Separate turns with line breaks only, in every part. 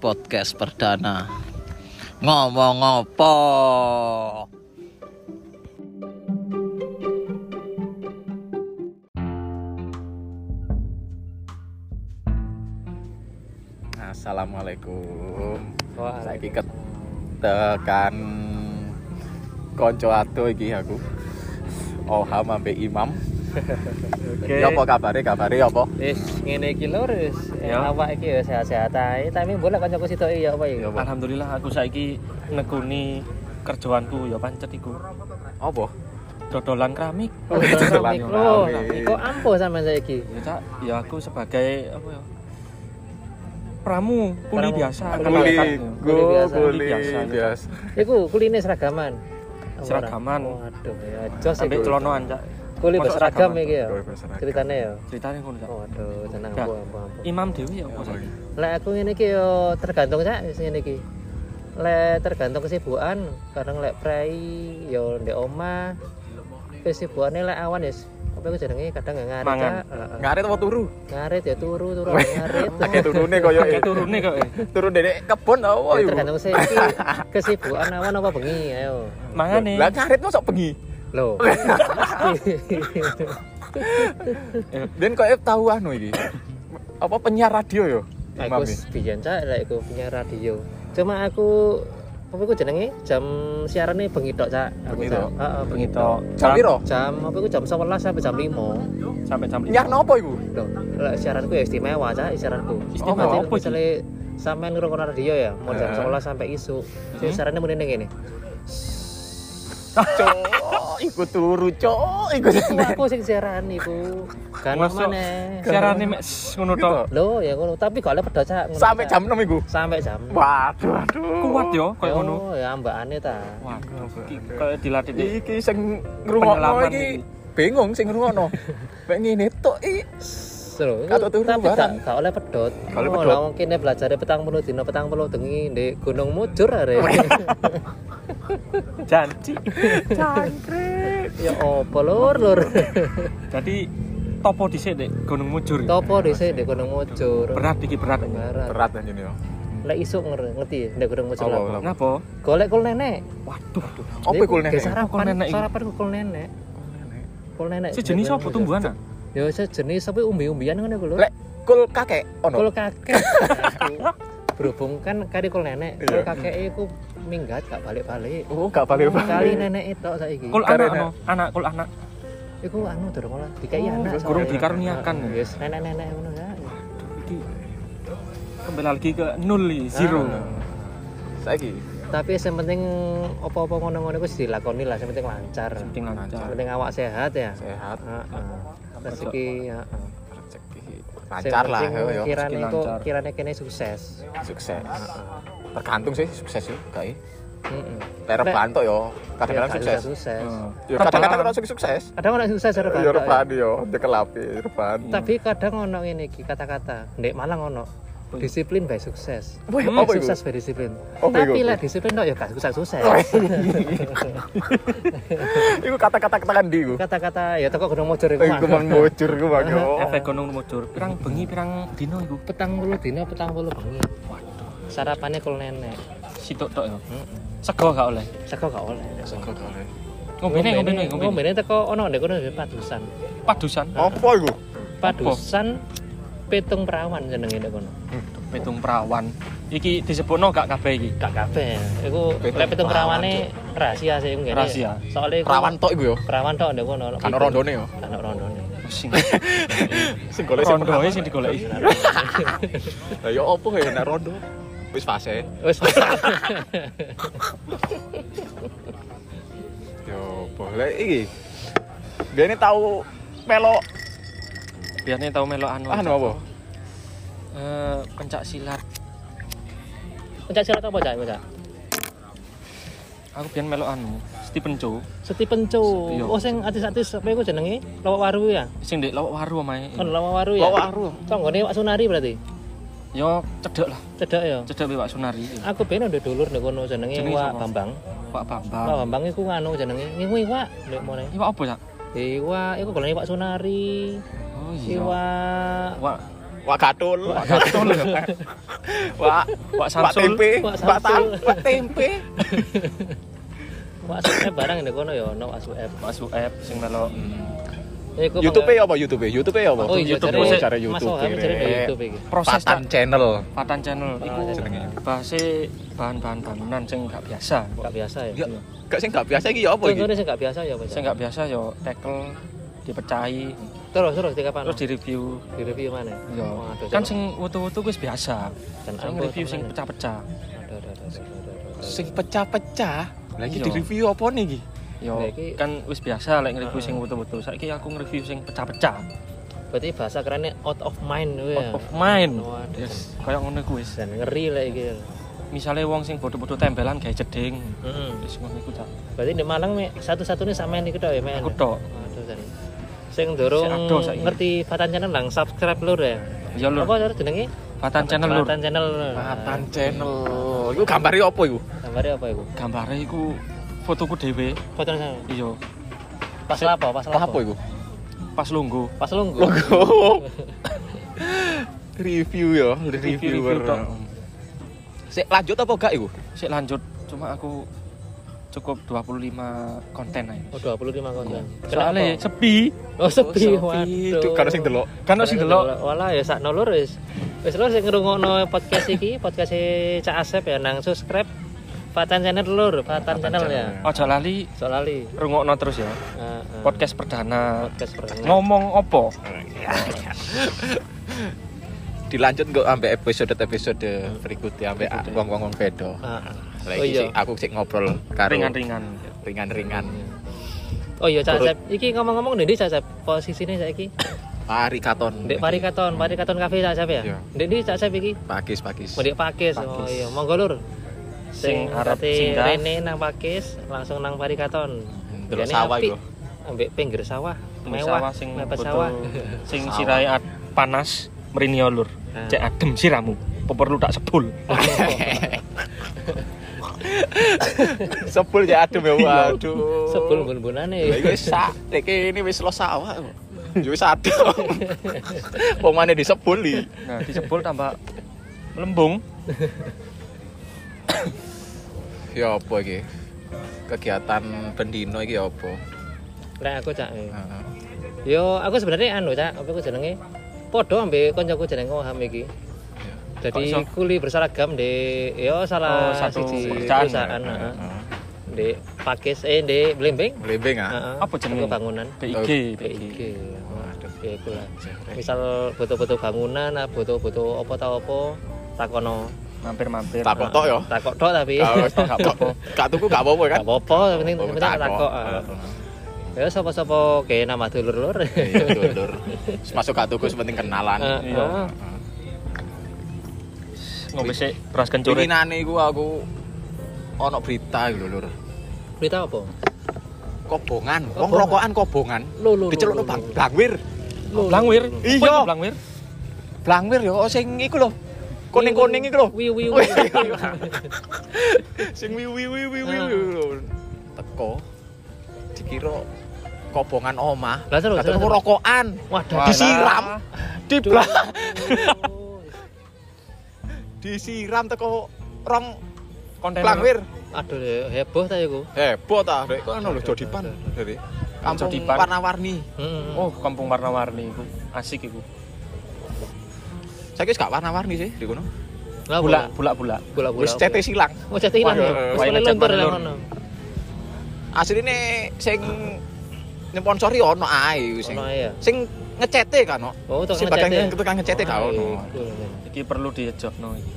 podcast perdana. Ngomong apa? Assalamualaikum. Saiki ketekan konco ado iki aku. Oham ambek Imam.
Oke.
Ya apa kabare? Kabare apa?
Wis ngene iki lho wis
Ya.
awak iki ya sehat-sehat ae, tapi boleh kancaku sitok ya apa ya?
Alhamdulillah aku saiki nekuni kerjaanku ya pancet iku.
Apa?
Dodolan keramik.
Oh,
Dodolan
keramik. Oh,
keramik.
kok ampuh sampean saiki?
Ya Cak, ya aku sebagai apa ya? Pramu, kuli
Pramu.
biasa.
Kuli,
ya.
go,
biasa.
kuli
Biasa.
biasa.
Iku kuline seragaman.
Seragaman.
Waduh ya jos
Sampai celonoan Cak.
Kuli berseragam iki ya.
Berseragam.
Ceritane ya.
Ceritanya ngono Cak.
Waduh,
Ya.
ampuh.
Imam Dewi ya apa saiki?
Lek aku ngene iki yo tergantung cak wis ngene iki. Lek tergantung kesibukan, kadang lek prei yo ndek omah. Kesibukane lek awan ya apa iku jenenge kadang nggak ngarit
Mangan.
Heeh.
Ngarit apa turu?
Ngarit ya turu turu ngarit.
Kayak turune koyo
Kayak turune kok
turun dari kebon apa
Ya,
iku?
tergantung saya iki kesibukan awan apa bengi ayo.
Mangane.
Lah ngarit mosok bengi.
Loh.
Den koyo tahu anu iki. Apa penyiar radio yo?
Aku biyen cak lek iku punya radio. Cuma aku apa iku jenenge jam siarane bengi tok cak. Aku cak. Heeh, bengi
Begitu.
tok.
Jam piro?
Jam apa iku jam 11 sampai jam 5.
Sampai jam
Nyar nopo iku?
Loh, lek siaranku ya istimewa cak, siaranku.
Istimewa
Berarti
apa?
Misalnya sampean ngrungokno radio ya, mau jam
Eh.
11 sampai isu. Jadi
Hmm.
siarannya muni ning ngene.
Cok, iku turu, cok, iku
Iku aku sing siaran iku. Kan
Masuk.
maneh.
Siarane mek s- ngono tok.
Loh, ya ngono, tapi gak oleh pedot cak.
Sampai jam 6 iku.
sampai jam.
Waduh, aduh.
Kuat yo koyo ngono.
Oh, ya mbakane ta.
Waduh, koyo dilatih di
Iki sing ngrungokno iki bingung sing ngrungokno. Mek ngene tok iki.
Seru.
Kata turu
tapi
barang.
gak, gak oleh pedot.
Gak oleh
Oh,
pedot.
Mungkin belajar petang puluh dino petang puluh dengi di Gunung Mujur are.
janji.
Cangkrik.
ya opo lur lur.
Jadi topo dhisik Dek Gunung Mujur.
Topo dhisik di Gunung Mujur.
Berat iki berat.
Berat.
Berat anjene yo.
Lek isuk nger- ngerti di Gunung Mujur
Apa,
apa?
apa?
Ngapa?
Golek kul nenek.
Waduh.
Apa iku
Dia
nenek?
Sarapan,
Kul nenek
sarapan ku kul nenek. Kul nenek.
Sejenis
Di
apa tumbuhan?
Ya sejenis apa umbi-umbian ngono iku lho.
Lek kul kakek ono.
Kul kakek. Berhubung kan kari kul nenek, kul
Iya.
kakek iku minggat gak balik-balik.
Oh, gak balik-balik.
Kali nenek itu saiki.
Kul anak anak kul anak.
Iku anu durung olah dikai
Oh,
anak. soalnya.
dikaruniakan.
Yes, nenek-nenek ngono ya.
Iki kembali lagi ke nol nih, zero.
Ah.
Saiki
Tapi yang penting apa-apa ngono-ngono iku dilakoni lah, yang penting lancar. Yang
Penting lancar.
penting awak sehat ya.
sehat,
Heeh. Rezeki heeh.
rezeki lancar lah yo.
Kirane kok kirane kene sukses.
Sukses. Tergantung sih sukses yo, kae.
Heeh.
Lek rebahan tok yo, kadang-kadang
Ya, gak
sukses.
Heeh.
Yo kadang-kadang ora sukses.
Kadang ono sukses ora
Yo rebahan yo, dekelapi rebahan.
Tapi kadang ono ngene iki kata-kata, ndek Malang ono disiplin by sukses.
Wih,
Hmm,
apa
sukses by disiplin.
Apa
Tapi lah disiplin tok ya gak sukses sukses.
Iku kata-kata tekan ndi iku?
Kata-kata ya teko gunung mojor iku.
Iku man bocor iku bang yo.
Efek gunung mujur. Pirang bengi pirang dino iku.
petang puluh dino petang puluh bengi sarapannya kul nenek
Situk tok ya.
Heeh.
Sego gak oleh.
sego gak oleh
Ngombene ngombene ngombene.
ngombene teko ono ndek kono padusan
Padusan.
Apa iku?
padusan petung perawan jenenge ndek kono
Petung perawan. Iki disebutno gak kabeh iki.
gak kabeh iku lek petung
perawan,
perawane rahasia sih ngene
Rahasia.
soalnya iku
Perawan tok iku yo.
perawan tok ndek kono
Kan rondone yo.
kan rondone
Sing
Sing golek sing perawan.
sing digoleki.
Lah yo opo ya nek rondo? Wis fase.
wis
Yo boleh iki. Biane tau melo
Biasanya tau melo anu.
anu apa?
Eh, pencak silat.
pencak silat apa cak cak
Aku biyen melo anu, Stephen Chow.
Stephen Chow
Iya.
oh sing artis-artis apa iku jenenge lawak waru ya
Sing ndek lawak waru omahe.
kan lawak waru ya
Lawak waru.
Tonggone Wak Sunari berarti
Yo cedek lah,
cedak ya
cedek Pak Sunari.
aku ben udah dulur nek kono jenenge Wak
sapa?
Bambang
Pak Bambang.
Wak Bambang iku nganu jenenge ngiku Iwak nek mone
Iwak apa ya?
Iwak iku golongan Iwak Sunari
Oh iya.
Iwak
Wak
Wak gatul.
Wak gatul.
Wak
Wak
Wak
Samsul.
tempe.
Wak
Wak
Samsul.
tam, wak tempe.
Wak suep barang ndek kono ya ono wak suep.
Wak Sueb sing melok
Ya, iku
YouTube
pokoknya-
ya apa YouTube? YouTube ya apa?
Oh iya,
YouTube,
cari,
cari
YouTube.
Oham cari di
Rek.
YouTube iki.
proses
Patan
Cak.
channel.
Patan channel iku
Ah,
jenenge.
bahasa bahan-bahan bangunan sing gak biasa.
Gak biasa ya.
Ya, gak sing gak biasa iki ya apa iki?
Contohnya sing gak biasa ya apa?
Sing gak biasa yo tackle dipecahi
Terus terus di kapan?
terus di review.
di review mana?
Yo.
Waduh,
Kan sing wutu-wutu wis biasa.
Dan
Sing review sing pecah-pecah.
Sing pecah-pecah. Lagi
Iya.
di review apa nih?
Yo,
iki-
kan wis biasa lek nge-review
Ah.
sing wutu-wutu. Saiki aku nge-review sing pecah-pecah.
Berarti bahasa kerennya out of mind kuwi ya.
Out of mind.
Waduh.
Yes, kayak ngono ku wis.
Dan ngeri lah iki.
Misale wong sing bodoh-bodoh tempelan gawe jeding.
Heeh.
Wis ngono iku cak.
Berarti di Malang satu-satunya sampean iku tok ya, men.
Aku tok.
Sing
saiki.
ngerti Fatan Channel lang subscribe lur ya.
Ya lur,
Apa lur jenenge?
Patan channel lur.
Fatan Channel.
Patan channel. Iku gambare apa iku?
Gambare apa iku?
Gambare iku fotoku dhewe.
Foto sana.
Iya,
Pas lapo, pas lapo.
apa iku?
pas lungguh.
Pas lungguh.
Logo. review ya, reviewer. Sik lanjut apa gak iku?
Sik lanjut, cuma aku cukup 25 konten aja.
Oh, 25 konten.
Soalnya
Kenapa?
sepi.
Oh, sepi.
Oh, sepi.
Waduh.
Karo sing delok.
Kan sing delok.
Walah ya sakno lur wis. Wis lur sing ngrungokno podcast iki, podcast Cak Asep ya nang subscribe Fatan Channel lur, Fatan, Channel, ya.
Channel.
Ojo lali
Soalnya
rungokno terus ya. Podcast perdana.
podcast perdana.
Ngomong opo?
Dilanjut kok sampai episode-episode berikutnya sampai
Berikutnya.
wong-wong bedo.
Heeh.
Lagi
Oh iya.
sih aku sik ngobrol karo
Ringan-ringan.
ringan-ringan.
Oh iya. Asep, iki ngomong-ngomong ndi Cak Asep posisine saiki?
Pari katon.
Ndek Parikaton, Parikaton Cafe Cak Asep ya?
Iya.
Ndek ndi Asep iki?
Pakis pakis.
Mau ndek Pakis. Oh iya, monggo lur.
Sing arep
kate
singgah.
Rene nang Pakis, langsung nang Parikaton.
Delok sawah iku.
Ambek pinggir sawah, mewah,
sawah sing
mepet sawah.
sing ad- panas merinio lur.
Nah.
Cek adem siramu. Peperlu tak sebul.
Sebul ya adem ya waduh.
Sebul bun-bunane.
Wis sak iki ini wis lo sawah. Yo wis adem. Wong disebul iki.
Nah, disebul tambah lembung.
Ya apa iki? Kegiatan pendino iki ya apa?
Lah aku Cak. eh.
Heeh.
Yo aku sebenarnya anu Cak, apa ku jenenge? Padha ambek kancaku jenenge Oham iki. Jadi
Kok iso?
kuli berseragam di yo salah
Oh, satu
siji
perusahaan.
perusahaan heeh.
Heeh.
di Pakis eh di Blembing.
Lembeng ah.
Heeh.
Apa jenenge?
Bangunan.
PIG,
PIG.
Waduh.
Ya iku lah. Misal butuh-butuh bangunan, ah, butuh-butuh apa tau apa, takono.
Mampir-mampir.
Tak tok ya.
Takok tok tapi.
Gak
apa-apa.
Gak tuku gak apa-apa kan?
Gak apa-apa, penting penting
takok.
takok. ah. Ya sapa-sapa kayak nama dulur-dulur.
Iya, dulur. Masuk gak tuku sepenting kenalan.
Heeh.
Iya. Ngombe sik beras kencur.
Winginane iku aku ono berita iku lho, Lur.
Berita apa?
Kobongan, wong rokokan kobongan. Dicelukno bang blangwir.
Blangwir.
Iya.
Blangwir.
Blangwir ya sing iku lho. Kuning-kuning lho.
Wiu wiu.
Wih. Sing wi wi wi wi wi
Ah.
lho. Teko. Dikira kobongan omah.
Lah terus. Terus,
rokokan.
Waduh.
Disiram. Di
Duh.
disiram teko rong
Kontainer.
blangwir.
Aduh heboh ta iku.
Heboh ta, Dek. Kok ono lho jodipan dari kampung warna-warni.
Heeh.
Oh, kampung warna-warni iku. Asik iku.
Saya kira gak warna-warni sih di kono.
Lah
Bulak, bulak-bulak.
bola bola.
Wis cete silang.
Oh ya. Wis
wae
mulai
ngecet
luntur
Lur?
ngono.
Asline sing nyponsori ono ae sing
ya.
sing ngecete kan.
Oh
Sing bagian tukang ngecete gak ono.
Iku.
Iki perlu diejokno iki.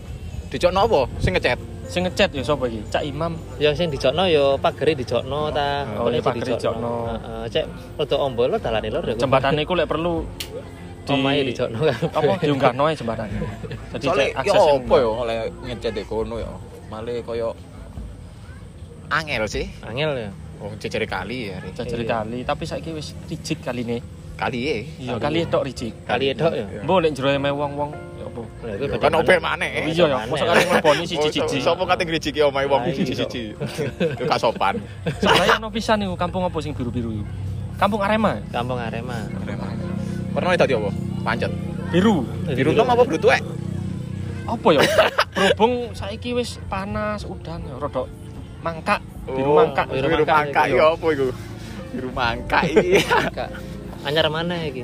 Dijokno apa? Sing ngecat.
Sing ngecat ya sapa iki? Cak Imam.
Yang sing dijokno ya pagere dijokno ta.
Oh,
Apa
iya,
sing
pagere dijokno.
Heeh, cek rada ombol dalane lho.
Jembatan iku lek perlu
omahe dijokno kan.
apa diunggahno ae jembatan. Jadi
Soale yo
akses
apa yo oleh ngecat di kono yo. Male koyo angel sih.
Angel ya.
Wong jejere kali ya.
Jajari
Iya.
kali, tapi saiki wis rijik kali ini.
Kali e.
Iya, kali tok rijik.
Kali edok ya.
Mbok lek jero eme wong-wong ya
beda
Kan
mana.
obe maneh.
Iya ya,
Mana
mosok
ya?
kali ngleboni
Oh,
siji-siji.
Sopo kate ngrijiki omahe wong siji-siji. Yo gak sopan.
Saya ono pisan niku kampung apa sing biru-biru? Kampung Arema.
Kampung Arema.
Pernah dadi apa? Pancet. Biru.
Biru
Biru tom apa biru tuwek?
Apa ya? Berhubung saiki wis panas udan ya rada mangkak, biru
Oh,
mangkak.
biru
Biru
mangkak
ya apa iku? Biru mangkak iki.
Anyar mana iki?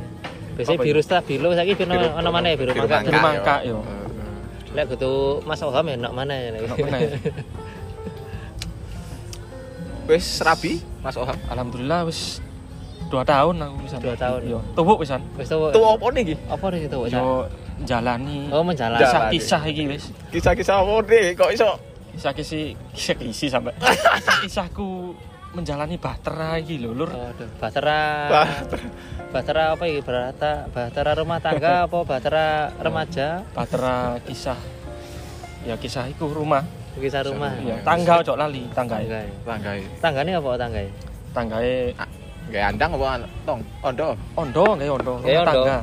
Biasanya
Apa
biru stabilo saiki biru
Biru-
ono mana ya biru
biru
mangkak.
Biru mangkak yo.
Lek kudu Mas Oham ya nok mana ya.
Ono meneh.
Wis rabi Mas Oham.
Alhamdulillah wis 2 tahun aku bisa.
Dua tahun.
Yo, tuwuk wisan.
Wis tuh.
Apa nih iki?
Apa nih itu?
Yo jalani
Oh menjalan.
Jalan.
kisah-kisah iki wis.
Kisah-kisah apa nih? Kok iso?
Kisah-kisah kisah-kisah sampai kisahku menjalani bahtera iki lho, Lur.
Oh, aduh. Bahtera.
Bahtera.
Apa iki? Bahtera bahtera rumah tangga apa bahtera remaja?
Bahtera kisah ya kisah iku rumah.
Kisah rumah.
Ya, tangga ojo lali, tangga.
Tangga.
Tanggae.
Tanggane apa tangga?
Tanggae
Kayak andang apa tong? Ondo.
ondo nggih ondo, rumah
ondo.
tangga.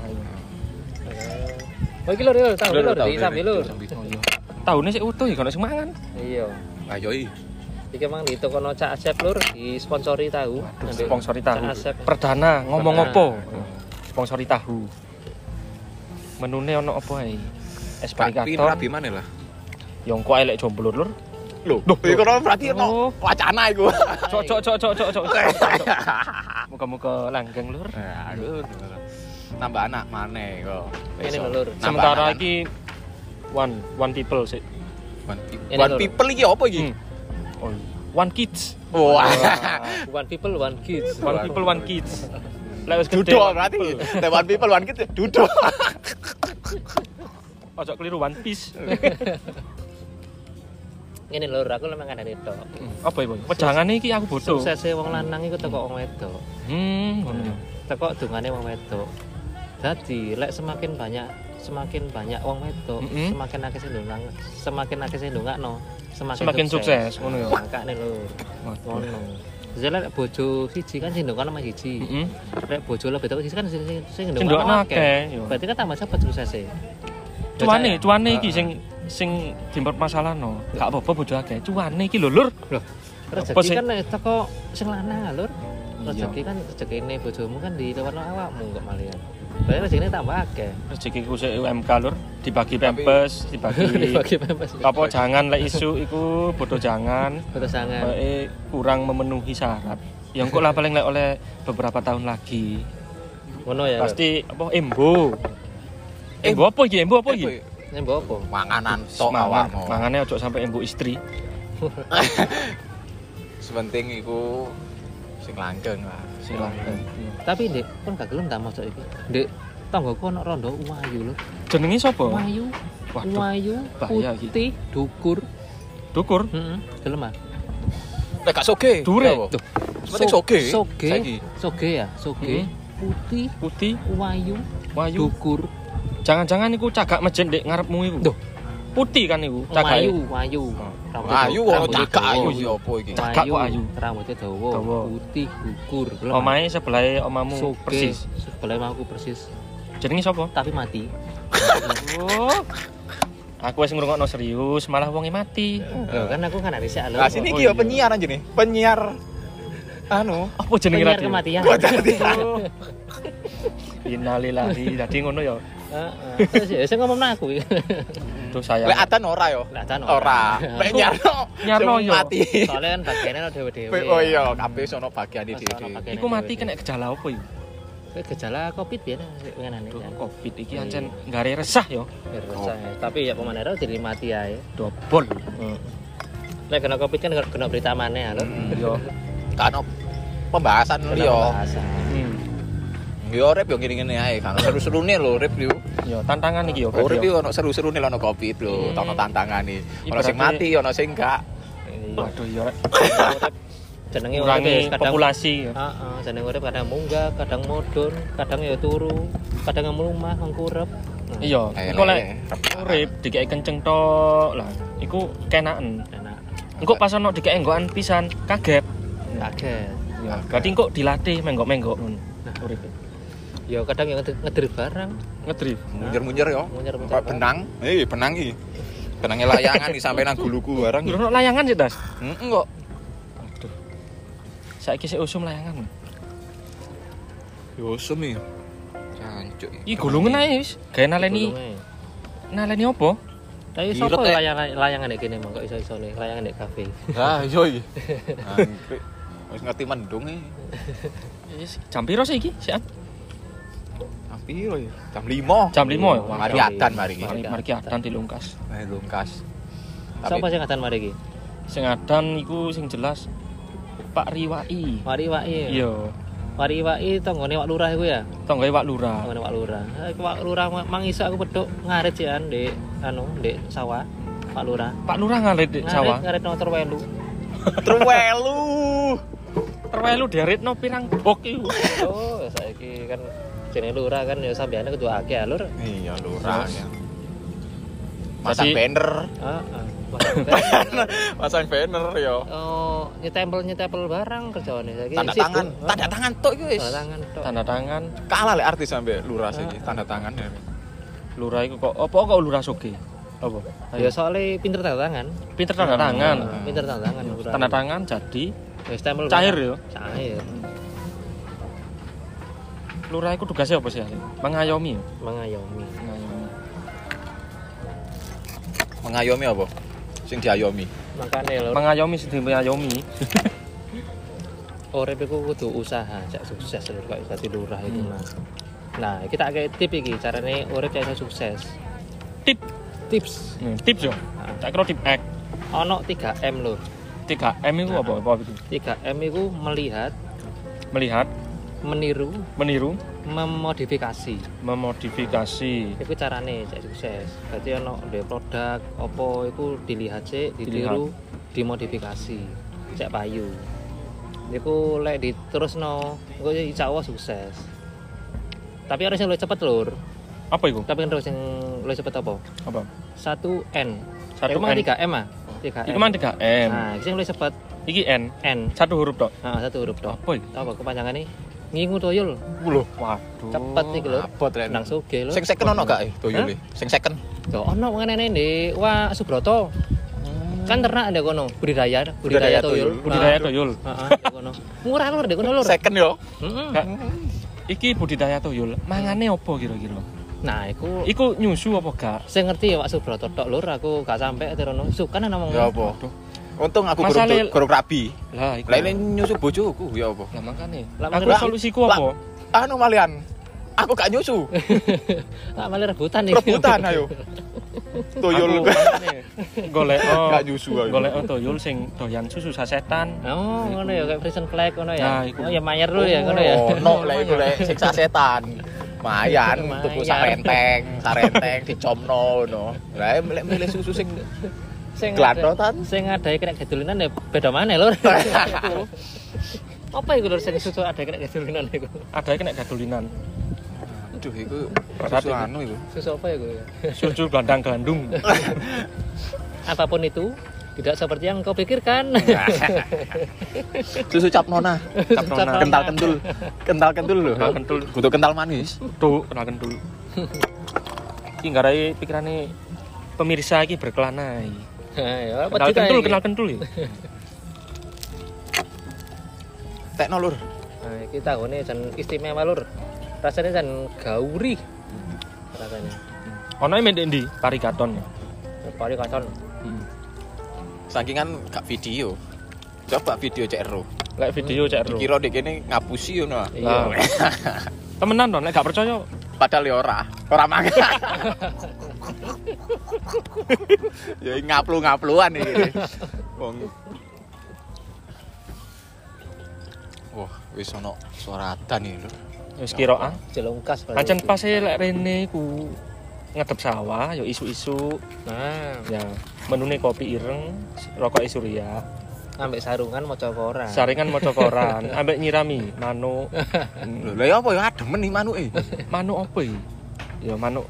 Oh iki lho, lho, tahu
Lur,
lho,
lur,
lho.
Oh. Tahunnya sih utuh ya kalau sing mangan.
Iya.
Ayo i.
Iki emang di toko no Cak Asep lur disponsori tahu.
Sponsori tahu. Perdana ngomong opo? Sponsori tahu. Menune ono opo ae? Es parigator.
rabi mana lah?
Yang kok elek jomblo lur.
Loh, iku ora berarti
Oh.
ono wacana iku.
Cok cok cok cok cok cok. Muka-muka langgeng lur.
Nah, aku nambah anak mana kok.
Ini Lur.
Sementara iki one one people sih.
one, pe-
Ini
one
lho.
people iki apa iki?
Hmm. Oh, one kids.
Wah.
One people, one kids.
One people one kids. Lek wis gede. One
berarti. The one people one kid duduk.
Ojo keliru one piece.
Ini lur, aku memang ada itu.
Apa ibu? Pejangane iki aku bodoh.
Suksesnya wong lanang iku teko wong wedok.
Hmm, ngono ya.
Teko dungane wong wedok. Jadi, lek semakin banyak semakin banyak wong wedok,
Mm-mm.
semakin akeh sing ndungak, semakin akeh sing ndungakno, semakin,
Semakin sukses ngono ya.
Makane
Waduh.
ngono. Jadi lek bojo siji kan sing ndungakno sama siji.
Heeh.
Lek bojo lebih teko siji kan sing sing
ndokno
akeh.
yo.
Berarti kan tambah cepet suksesnya.
Cuane, cuane iki sing sing dipermasalahno. Gak apa-apa bojo akeh. Cuane iki lho, Lur.
Rezeki kan nek teko sing lanang lur.
Iya.
Rezeki kan rezekine bojomu kan di lewat awakmu kok malian. Berarti rezekine tambah akeh.
Rezekiku sik UMK, Lur. Dibagi pempes, dibagi
Dibagi pempes.
apa jangan lek isu iku bodoh jangan.
Betul sangat.
Eh kurang memenuhi syarat. Yang kok lah paling lek oleh beberapa tahun lagi.
Ngono ya.
Pasti apa embo. Embo apa iki? Embo apa iki?
Ini mbok apa?
Manganan tok
Mangan,
awakmu.
mangane ojo sampai embo istri.
Sepenting iku sing langgeng lah.
Silakan.
Tapi Dek, kon gak gelem ta mosok iki. Dek, tanggoku ono rondo wayu lho.
Jenenge sapa?
Wayu,
Waduh,
wayu, putih, dukur.
dukur.
Heeh. Gelem ah.
Nek gak soge.
Dure.
Sepenting soge.
Soge. Soge ya, soge.
Hmm.
Putih,
Putih,
wayu,
wayu.
dukur.
Jangan-jangan iku cagak masjid ndek ngarepmu iku.
Duh.
Putih kan iku cagak.
Wayu. Rambutnya-
Ayu kok
dawa.
ayu ya apa iki?
Cakak kok ayu.
Rambutnya dawa, putih, ah.
Omahe sebelah omamu persis.
Sebelah aku persis.
Jenenge sapa?
Tapi mati.
Oh. Aku wis ngrungokno serius, malah wonge mati.
Loh, kan aku kan ada sih
Lah sini
Oh,
iki ya
iya.
penyiar aja nih. Penyiar anu
Apa jenenge
Penyiar
radio?
kematian.
Gua tadi.
Innalillahi. Dadi ngono ya.
Heeh. Ya sing ngomong aku.
Duh sayang.
lek atan ora yo.
Kan
Ora. Lek nyarno.
Nyarno yo.
Mati.
Soalnya kan bagiannya lo dewe-dewe.
Oh iya, kabeh sono bagian
Mas,
iki.
ono bagian.
Iku mati kena gejala apa iku?
Kowe gejala covid biyen ngene
Duh,
kan.
Covid iki ancen gare resah yo.
Resah ya. Tapi ya pemanera jadi mati ae.
Dobol.
Lek kena covid kan kena berita maneh ya lho.
Yo.
Kan pembahasan
Kena
liyo.
bahasa.
Yo rep yo ngene-ngene ae kan seru-serune lho rep yo.
Yo tantangan iki yo.
Oh rep
yo.
yo ono seru-serune lho ono Covid lho,
Hmm.
ono tantangane. Ono sing mati, ono sing enggak.
Waduh yo.
Jenenge urip ya, kadang
populasi yo.
Heeh, jenenge urip kadang munggah, kadang mudhun, kadang ya turu, kadang ngemlumah, ngkurep. Nah,
Iya,
Eh,
engko lek urip dikek kenceng tok lah. Iku kenaken.
enak.
Engko pas ono dikek enggokan pisan kaget.
Kaget.
Ya, berarti engko dilatih menggok-menggok ngono.
Nah.
Urip.
Ya kadang yang ngedrip barang,
Ngedrift.
Munyer-munyer yo.
munyer-munyer.
Kok benang? Eh, benang iki. Benangnya layangan iki sampe nang guluku barang.
Lho ono layangan sih, Das.
Heeh kok.
Aduh. Saiki sik usum layangan.
Yo sum iki. Jancuk.
Iki gulungan ae wis. Gawe naleni naleni opo?
Tapi sopo
Tek.
layangan nek kene mong kok iso-iso nih layangan nek kafe.
Ah, iya iki. Wis ngerti mendung e.
Wis jam piro sih iki? Sian.
Piro ya? Jam 5.
Jam 5 ya.
Mari adan mari iki.
Mari adan dilungkas.
Mari lungkas.
Sopo sing ngadan mari iki?
Sing adan iku sing jelas Pak Riwai.
Mari waki.
Iya,
Mari waki tanggane Wak Lurah iku ya.
tanggae Pak Lurah.
Tanggane Wak Lurah. Eh, Wak Lurah ma- mang iso aku peduk ngarit cian di anu di sawah. Pak Lurah.
Pak Lurah ngarit di sawah.
Ngarit motor welu.
Truwelu.
Terwelu deritno pirang bok iku.
Oh, saiki kan jenenge lurah kan ya sampeyan kudu akeh ya, Lur.
Iya, lurah ya. Masang banner.
Heeh.
Masang banner ya.
Oh, nyetempel nyetempel barang kerjaane saiki.
Tanda tangan, tanda tangan tok iki wis.
Tanda tangan tok.
Tanda tangan
Kalah lek artis sampe lurah saiki, tanda tangan. ya.
lurah iku kok apa kok lurah soge? Apa?
Ya soalnya pinter tanda tangan.
Pinter tanda tangan.
Pinter tanda tangan.
Tanda tangan jadi
stempel
cair ya.
Cair.
Lurah iku tugasnya apa sih? Mengayomi. ya?
Mengayomi.
Mengayomi.
Mengayomi apa? Sing diayomi.
Makane lur,
Mengayomi sing mengayomi.
urip iku kudu usaha, cak sukses lur kok dadi lurah iku
Hmm.
Mas. Nah, kita akeh tip iki carane urip cak iso sukses.
Tip.
Tips.
Hmm, tips yo.
Nah,
Tak kira tip X.
ono 3M lur.
3M itu apa? Apa itu?
3M itu melihat,
Melihat,
meniru,
meniru,
memodifikasi.
memodifikasi.
Iku carane cek sukses. Berarti ono ndek produk apa iku dilihat sih, ditiru, dimodifikasi. Cek payu. Iku lek diterusno, engko insya Allah sukses. Tapi harus yang lebih cepet lur.
Apa itu?
Tapi harus yang lebih cepet apa?
Apa?
Satu N.
Satu N.
3 M ah. 3
Iku
M.
mang 3M.
Nah, yang lebih cepet
Iki N.
N.
Satu huruf tok.
Nah, satu huruf tok.
Apa itu?
Apa kepanjangannya? Ngingu toyol.
Lho,
Waduh.
Cepet nih lur.
abot lek.
Nang sugih lur.
Sing second ono gak eh toyole? Sing second.
Yo ono mengenai ini Wah Subroto kan ternak ada kono budidaya
Budidaya
budidaya toyol.
Budidaya toyol.
Heeh, kono. Murah lur di kono lur.
Second yo.
Heeh.
Iki budidaya toyol. Mangane apa kira-kira?
Nah, iku
Iku nyusu apa gak?
saya ngerti ya Pak Subroto tok lur aku gak sampai terono. Sukan ngomong.
Ya apa?
Aduh.
Untung aku
Masalah-
gurung gurung rabi.
Lah iku.
Lah ini nyusu bojoku ya apa?
Lah makane.
Lah,
Aku solusiku
Lah,
apa?
Anu malian. Aku gak nyusu.
Ah, malah rebutan nih.
Rebutan ayo. Toyol
golek
gak nyusu ayo.
golek toyol sing doyan susu sasetan.
Oh, ngono ya kayak prison flag ngono ya.
Nah, iku.
Oh, ya mayer dulu ya ngono ya.
No, lah iku lek siksa setan. Mayan tuku sarenteng, sarenteng dicomno ngono. Lah lek milih susu sing
Sing
Glantotan.
ada- Sing ada kena gadulinan ya beda mana lur. Apa iku lur sing susu ada kena gadulinan iku?
Ada yang kena gadulinan.
Aduh iku
Berat
susu anu iku.
Susu apa ya gue?
Susu gelandang gelandung.
Apa pun itu tidak seperti yang kau pikirkan.
Susu cap nona.
Cap nona.
Kental kentul. Kental kentul lho.
Kental kentul.
Kudu kental manis.
Tuh, kenal kentul. Iki ngarai pikirane pemirsa iki berkelana. iki.
Ya,
Kenal kentul, kenal kentul ya.
Tekno lur.
Nah, kita ini jan istimewa lur. Rasanya jan gauri. Rasanya.
Ono mendek ndi? Parikaton.
Pari katon.
Sakingan gak video. Coba video CRO.
Lek video cek ro.
Dikira dek kene ngapusi ngono.
Lah. Temenan dong, lek gak percaya
Padahal ya ora. Ora mangan. ya ngaplu-ngapluan iki. Wong Wah, wis ono suara adan iki lho.
wis kira ah.
Jelungkas.
Pancen pas e lek rene ku ngedep sawah ya isu-isu
Nah,
ya menune kopi ireng rokok surya
ambek sarungan maca koran.
saringan maca koran ambek nyirami manuk
Lho, lha ya apa ya ademen iki manuke.
manuk apa iki ya manuk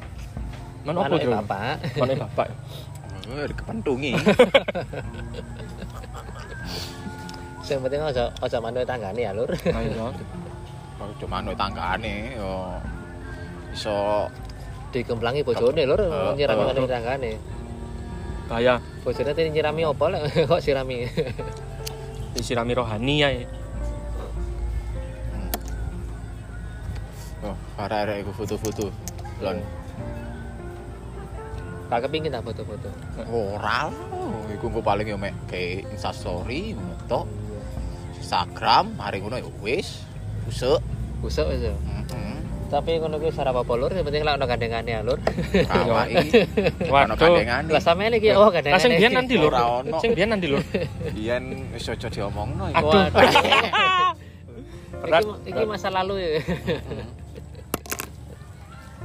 manuk apa Jro?
bapak.
manuk bapak
Oh, dikepentungi.
Sing penting aja aja manuk tanggane ya lur.
ayo
Ojo manuk tanggane yo iso
Dikemplangi bojone lur
Eh,
nyirami
eh.
manuk tanggane.
bahaya
Bojone tadi nyirami apa lek kok sirami.
disirami rohani ya
Oh, para arek iku foto-foto. Lon.
Tak kepingin tak foto-foto.
Ora, lho. iku engko paling yo mek kayak Insta story ngono tok. Instagram, hari ngono ya wis. Usuk.
Busuk wis. ya.
Heeh.
Tapi ngono kuwi ora apa-apa lur, yang penting lek ono gandengane ya lur.
Kawai. Ono
Waduh.
kandengane.
Lah sampean iki oh
Lah
gandengane.
sing biyen nanti lur. Sing biyen nanti lur.
Biyen wis aja diomongno iku.
Aduh. Berat.
Iki, iki masa lalu ya.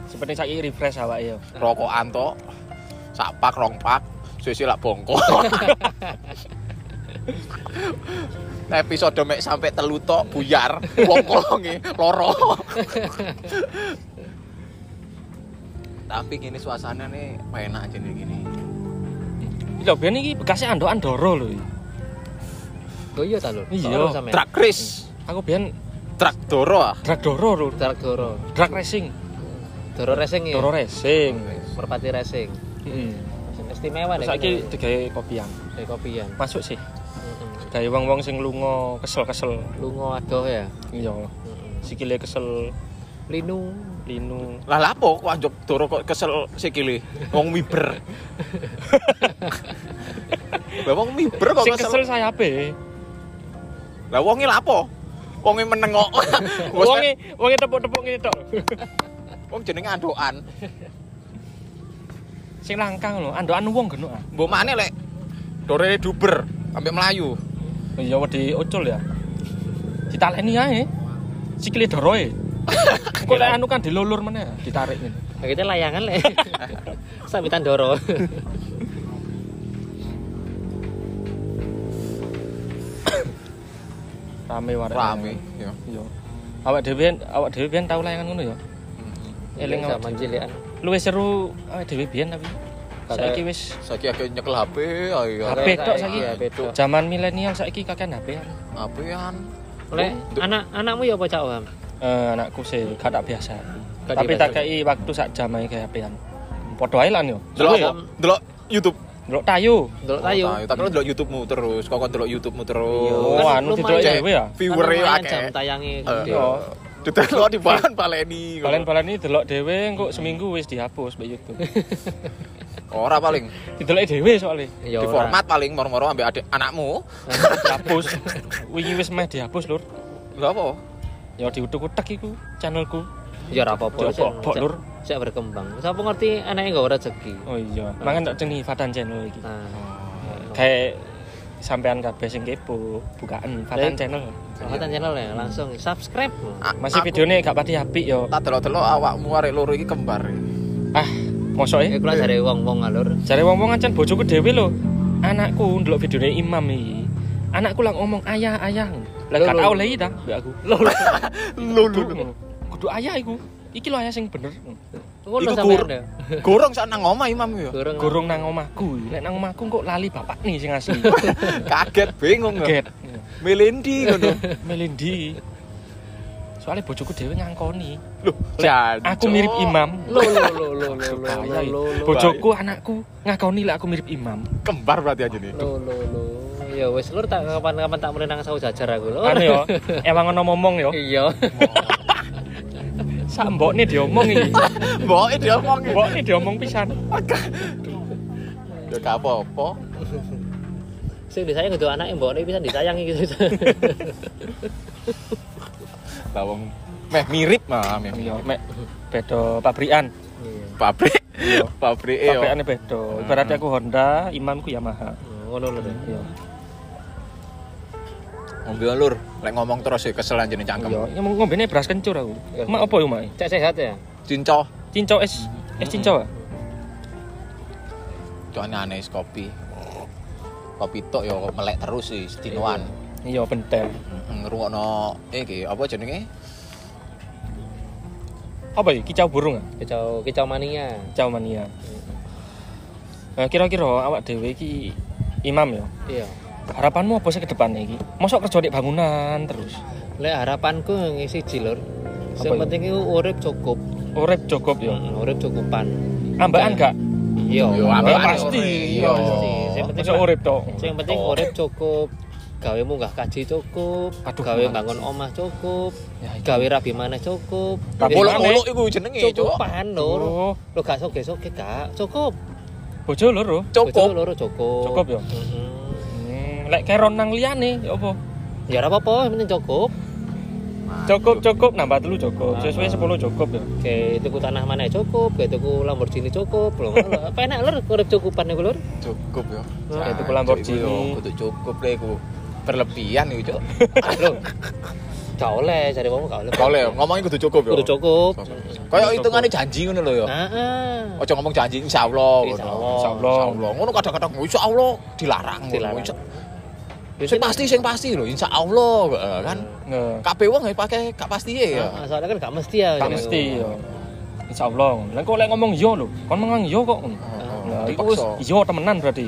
Seperti saiki refresh awake yo.
Rokokan tok. Sak pak rong pak, sisi lak bongkok. Episode mek sampai telu tok buyar, wong-wonge loro. Tapi gini suasana nih enak aja nih gini.
Lho biyen iki bekasnya Ando Andoro lho. iki.
Oh iya ta lur.
Iya.
Truk Chris,
Aku biyen
truk Doro ah.
drag Doro lur.
Truk Doro.
Drag racing.
Doro racing ya.
Doro racing.
Merpati racing.
Heeh.
Mesin istimewa nih.
Saiki digawe kopian.
kayak kopian.
Masuk sih.
Heeh.
Gawe wong-wong sing lunga kesel-kesel.
Lungo adoh ya.
Iya.
Heeh.
Sikile kesel,
Linu.
linu.
Lah lapo kok anjuk Doro kok kesel sikile. Wong miber. Lah wong miber kok
Sing
kesel.
kesel sayape.
Lah wonge lapo? Wonge meneng kok.
Wonge wonge tepuk-tepuk ngene tok.
wong jenenge andokan.
Sing langkang lho, andokan wong genuk ah.
Mbok maneh lek Dore duber sampai Melayu.
Ya wedi ucul ya. Ditaleni ae. Sikile doroe. Kok lek anu kan dilulur meneh, ditarik ngene.
Kita layangan le. Sambitan Doro.
Rame wae.
Rame, ya.
Iya. Awak dhewe awak dhewe biyen tau layangan ngono ya. Eling awak
zaman
dhewe.
cilikan.
Luwih seru awak dhewe biyen tapi. Saiki wis
Saiki akeh nyekel HP, ayo.
HP tok saiki.
HP tok.
zaman milenial saiki kakean HP kan.
HP-an.
Le, anak anakmu ya apa cak Wam?
Eh, anakku sih gak tak biasa. Tapi tak kei waktu sak jam ae kayak HP-an. Padha ae lan yo.
Delok
Iya.
Delok YouTube.
Delok tayo.
Delok tayo.
Oh, Tapi delok YouTube-mu terus, kok delok YouTube-mu terus.
Oh,
Kan
anu didelok dhewe ya.
Viewer-e akeh.
jam tayangi
Eh,
gede.
Didelok di bahan paleni.
Balen-balen ini delok dhewe engko seminggu wis dihapus mbek YouTube.
Ora paling.
Didelok dhewe soalnya.
Ya
Di
ora.
format paling moro-moro ambek adik anakmu.
dihapus. Wingi wis meh dihapus, Lur.
Lha apa?
Ya diutek-utek iku channelku.
Ya ora apa-apa.
Ya
sik-
Lur.
Sik berkembang. Siapa ngerti anaknya gak rezeki.
Oh iya, mangan tak jenenge Fatan channel iki.
Nah,
Kayak sampean kabeh sing kepo, bukaan Fatan channel.
Selamat channel ya, langsung subscribe.
A-
Masih videonya gak pati apik yo.
Tak delok-delok awakmu arek loro iki kembar.
Ah, mosok e.
Iku lah dari wong-wong alur.
Jare wong-wong ancen bojoku dhewe lho. Anakku ndelok videone Imam iki. Anakku lang ngomong ayah ayah. Lah
Lho,
gak
lho.
tau lagi ta aku.
Lho, lho.
Lho
Kudu, kudu ayah iku. Iki lho ayah sing bener.
Ngono
Iku
ya.
Gorong sak nang omah imam ya.
Gorong.
Nang omahku. Lek nang omahku kok lali bapak nih sing asli.
Kaget bingung.
Get.
Melendi ngono.
Melendi. Soalnya bojoku dhewe ngangkoni.
Loh,
aku mirip imam.
Lo lo lo lo lo lo
Bahaya,
lo lo
Bojoku anakku ngakoni lek aku mirip imam.
kembar berarti aja nih.
lo lo lo. Ya wis lur tak kapan-kapan tak mulai nang sawu jajar aku lho.
Anu yo, emang ono ngomong yo.
Iya.
Sak mbokne diomong iki.
Mboke diomong.
Mbokne diomong pisan.
Ya gak apa-apa.
Sing disayang kudu anake mbokne bisa disayangi gitu.
Lah wong meh mirip mah, meh
Iya,
mirip.
mek beda pabrikan.
Iya.
Pabrik. Pabrik yo.
Pabrikane beda. Ibaratnya aku Honda, imamku Yamaha.
Ngono lho.
Iya.
Ngombe lur, lek ngomong terus ya kesel anjene cangkem.
Iya, yang ngombene beras kencur aku.
Iya.
Mak apa yo, Mak?
Cek sehat ya.
Cinco.
Cinco es es cinco.
Cuane aneh es kopi. Kopi tok yo melek terus sih sedinoan.
Iya, bentel.
Heeh, ngrungokno iki apa jenenge?
Apa ya? Kicau burung ah?
Kicau kicau mania.
Kicau mania. Nah, kira-kira awak dhewe iki imam ya.
Iya.
Harapanmu apa sih ke depannya iki? Mosok kerja di bangunan terus.
Lek harapanku ngisi jilur. Sing
itu?
penting iku urip cukup.
Urip cukup ya.
Hmm, Urip cukupan.
Ambaan gak?
Iya.
Yo
ambek
ambek
pasti.
Yo.
Pasti. Sing penting
urip tok.
Sing penting
Oh.
urip cukup gawe munggah kaji cukup,
Aduh,
gawe bangun omah cukup,
Ya, iki.
gawe rabi mana cukup.
Muluk-muluk iku jenenge, Cuk.
cukupan lho.
Oh,
Lo gak soge-soge gak, cukup.
bojo loro.
Bojo
Cukup.
loro cukup.
Cukup ya?
Heeh.
Lek keron nang liyane ya apa?
Ya ora apa-apa, penting cukup.
Cukup cukup nambah telu cukup.
Ah.
Sesuai 10 cukup ya.
Kayak tuku tanah mana cukup, kayak tuku Lamborghini cukup. Lho. apa enak lur urip cukupan niku lur.
Cukup ya.
Kayak tuku Lamborghini.
yo kudu cukup lek iku. Berlebihan iku, Cuk.
Lho. Gak oleh, cari wong gak oleh.
Boleh ngomongin kudu cukup ya.
Kudu cukup.
Kayak hitungane janji ngono lho ya.
Heeh.
Ojo ngomong janji insyaallah ngono.
Insyaallah.
Insyaallah.
Ngono kadang-kadang insyaallah dilarang.
Dilarang.
Insya- Sing pasti sing pasti lho insyaallah eh, kan.
Nge.
Kabeh wong ya pakai gak pasti ya.
Heeh, soalnya kan gak mesti ya. Jadi
mesti
ngomong.
ya. Insyaallah. Lah kok lek ngomong iya lho, kon mengang iya kok.
Heeh.
Nah, itu iya temenan berarti.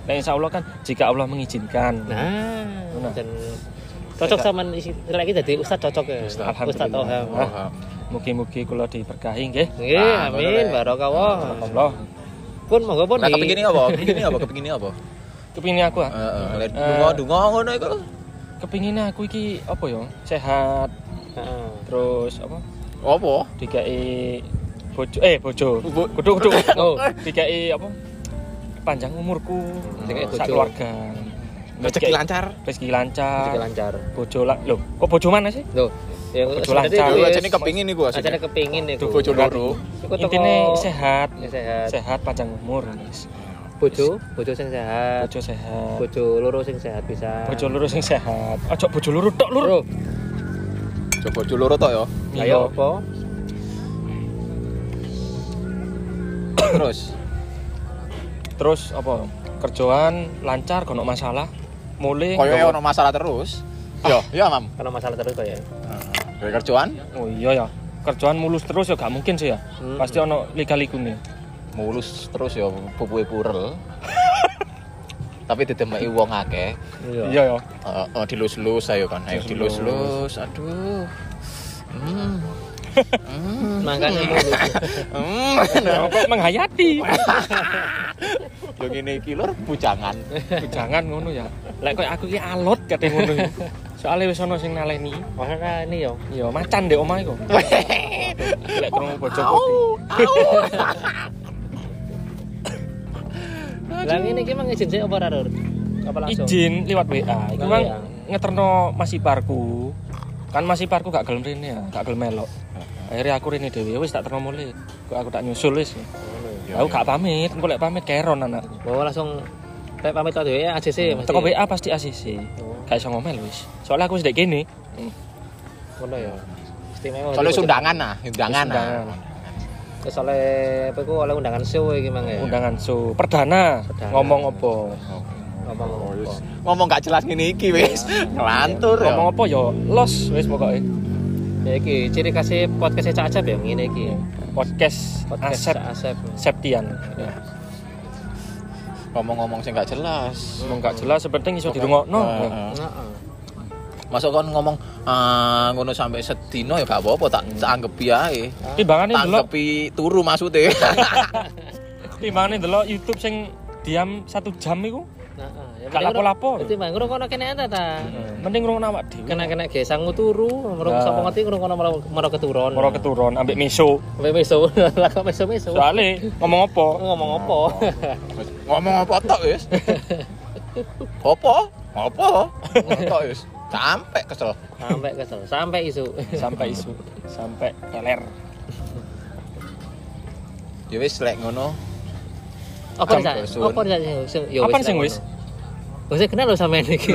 Nah, insya Allah kan jika Allah mengizinkan.
Nah,
Nah.
dan cocok sama isi lagi jadi ustad cocok ya.
Ustad.
Toham.
Alhamdulillah. Mugi-mugi kula diberkahi nggih.
Nggih,
Ah,
amin, barokah.
Allah.
Pun monggo pun
Nah,
di
kepingin apa? Kepingin apa? Kepingin apa?
Kepingin aku ah.
Heeh,
Eh.
dungo-dungo ngono iku.
Kepingin aku iki apa ya? Sehat
Heeh.
terus apa?
Apa?
Dikai bojo eh bojo. Kudu kudu.
Oh.
Dikai apa? Panjang umurku.
Dikai
sak
bojo.
keluarga.
Rezeki lancar.
Rezeki lancar.
Rezeki lancar.
Bojo lah. Loh, kok bojo mana sih?
Loh, yang
Bojo lancar.
Lho
wis-
ajane kepingin iku
Ajane
asine.
kepingin iku.
Duh bojo loro.
Intine sehat.
Ya, sehat.
Sehat panjang umur. guys.
Bojo, bojo sing sehat.
Bojo sehat.
Bojo loro sing sehat bisa.
Bojo loro sing sehat. Ojo bojo loro tok lur.
Loro.
Coba bojo loro tok ya.
Iya.
Ayo apa?
Terus
Terus apa? Kerjaan lancar, gak ono masalah. Mulai.
koyo ono masalah terus. Yo, iya, Mam.
Karena masalah terus kok ya.
Dari kerjaan
Oh iya ya. Kerjaan mulus terus ya gak mungkin sih ya.
Hmm.
Pasti ono lika-likune.
Mulus terus ya pupuke purel. Tapi ditemeki wong akeh.
Iya ya.
Eh, eh, dilus-lus ayo kan. Ayo
Dilus-lus.
Aduh. Hmm. Hmm.
Makanya mulus.
Hmm.
Nah, kok menghayati.
Yo ngene iki lur bujangan.
Jangan ngono ya. Lek koyo aku iki alot kate ngono. ya. Soale wis ono sing naleni.
Makanya ini yo.
Ya macan ndek omahe kok. Lek krungu bojoku.
Lah ngene iki mang izin sik apa ora, Lur? Apa langsung?
Izin liwat WA. Iku mang
iya.
ngeterno Mas Iparku. Kan Mas Iparku gak gelem rene ya, gak gelem melok. Akhirnya aku rene dhewe wis tak terno mulai. Kok aku tak nyusul wis. Aku gak pamit, engko lek pamit keron anak.
Oh langsung Kayak pamit tau dhewe ACC mesti.
Teko WA pasti ACC.
Oh,
Gak iso ngomel wis. Soalnya aku wis ndek kene.
ngono ya. Istimewa.
Soalnya undangan nah, undangan nah.
Terus oleh apa iku oleh undangan show iki mang ya.
Undangan so perdana,
Perdana.
ngomong apa?
Ngomong apa?
Ngomong gak jelas ngene iki wis. Ngelantur ya.
Ngomong apa ya? Los wis pokoke.
Ya iki ciri khasnya podcast Cak Acap ya ngene iki.
Podcast,
Podcast
Asep
Cak Acap.
Septian.
Ngomong-ngomong sing gak jelas.
Ngomong gak jelas seperti iso dirungokno.
Heeh.
Heeh.
Masuk kon ngomong ah ngono sampai sedino ya gak apa-apa tak tak anggap ae.
Timbangane
Tak
delok,
anggepi turu maksudnya.
timbangane delok YouTube sing diam satu jam iku.
Heeh.
Gak lapo-lapo.
Dadi mang ngrungokno kene ta ta.
Mending ngrungokno awak dhewe.
Kena-kena ge sangu turu, mergo
Nah.
sapa ngerti ngrungokno maro keturun.
Moro keturun ambek miso.
Sampai meso, lah kok meso-meso.
Soale ngomong apa?
Ngomong apa?
ngomong apa tok wis. Apa? Apa? Tok wis. Sampai kesel.
Sampai kesel, sampai isu.
Sampai isu, sampai teler.
Ya wis lek ngono.
Apa sih?
bersun.
Apa sih? Yo
Apaan sing wis?
Wis kenal lo sampean iki.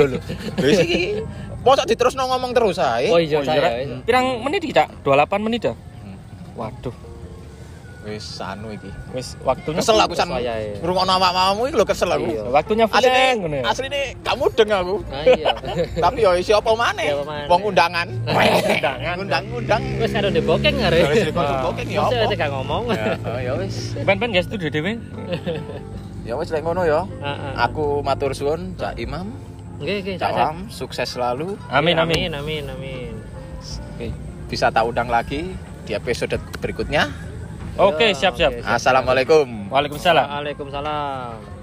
Wis iki. Mosok diterusno ngomong terus ae.
Oh iya
Oh, iya,
saya.
Rek. Pirang menit iki, Cak? 28 menit dah.
Hmm.
Waduh,
Wis anu iki.
wis waktunya
Kesel aku san.
Saya, ya.
Ngrungokno awak-awakmu iki lho kesel aku.
Iya.
Waktunya fleng ngono
Asline
ya.
asline gak mudeng aku.
Nah iya.
Tapi yo siapa maneh?
Siapa maneh?
Wong undangan.
Undangan.
Undang-undang.
Wis karo ndek bokeng are.
Ya wis dikocok-kokeng ya
Masa
apa?
wis gak ngomong.
Ya ya wis.
Ben-ben guys itu dhewe.
Ya wis lek ngono ya.
Heeh.
Aku matur suwun Cak Imam,
Oke oke.
Cak Am, sukses selalu.
Amin amin.
Amin amin.
Oke.
Bisa tak undang lagi di episode berikutnya.
Oke,
Yo,
siap siap.
oke.
Assalamualaikum.
Waalaikumsalam.
Waalaikumsalam.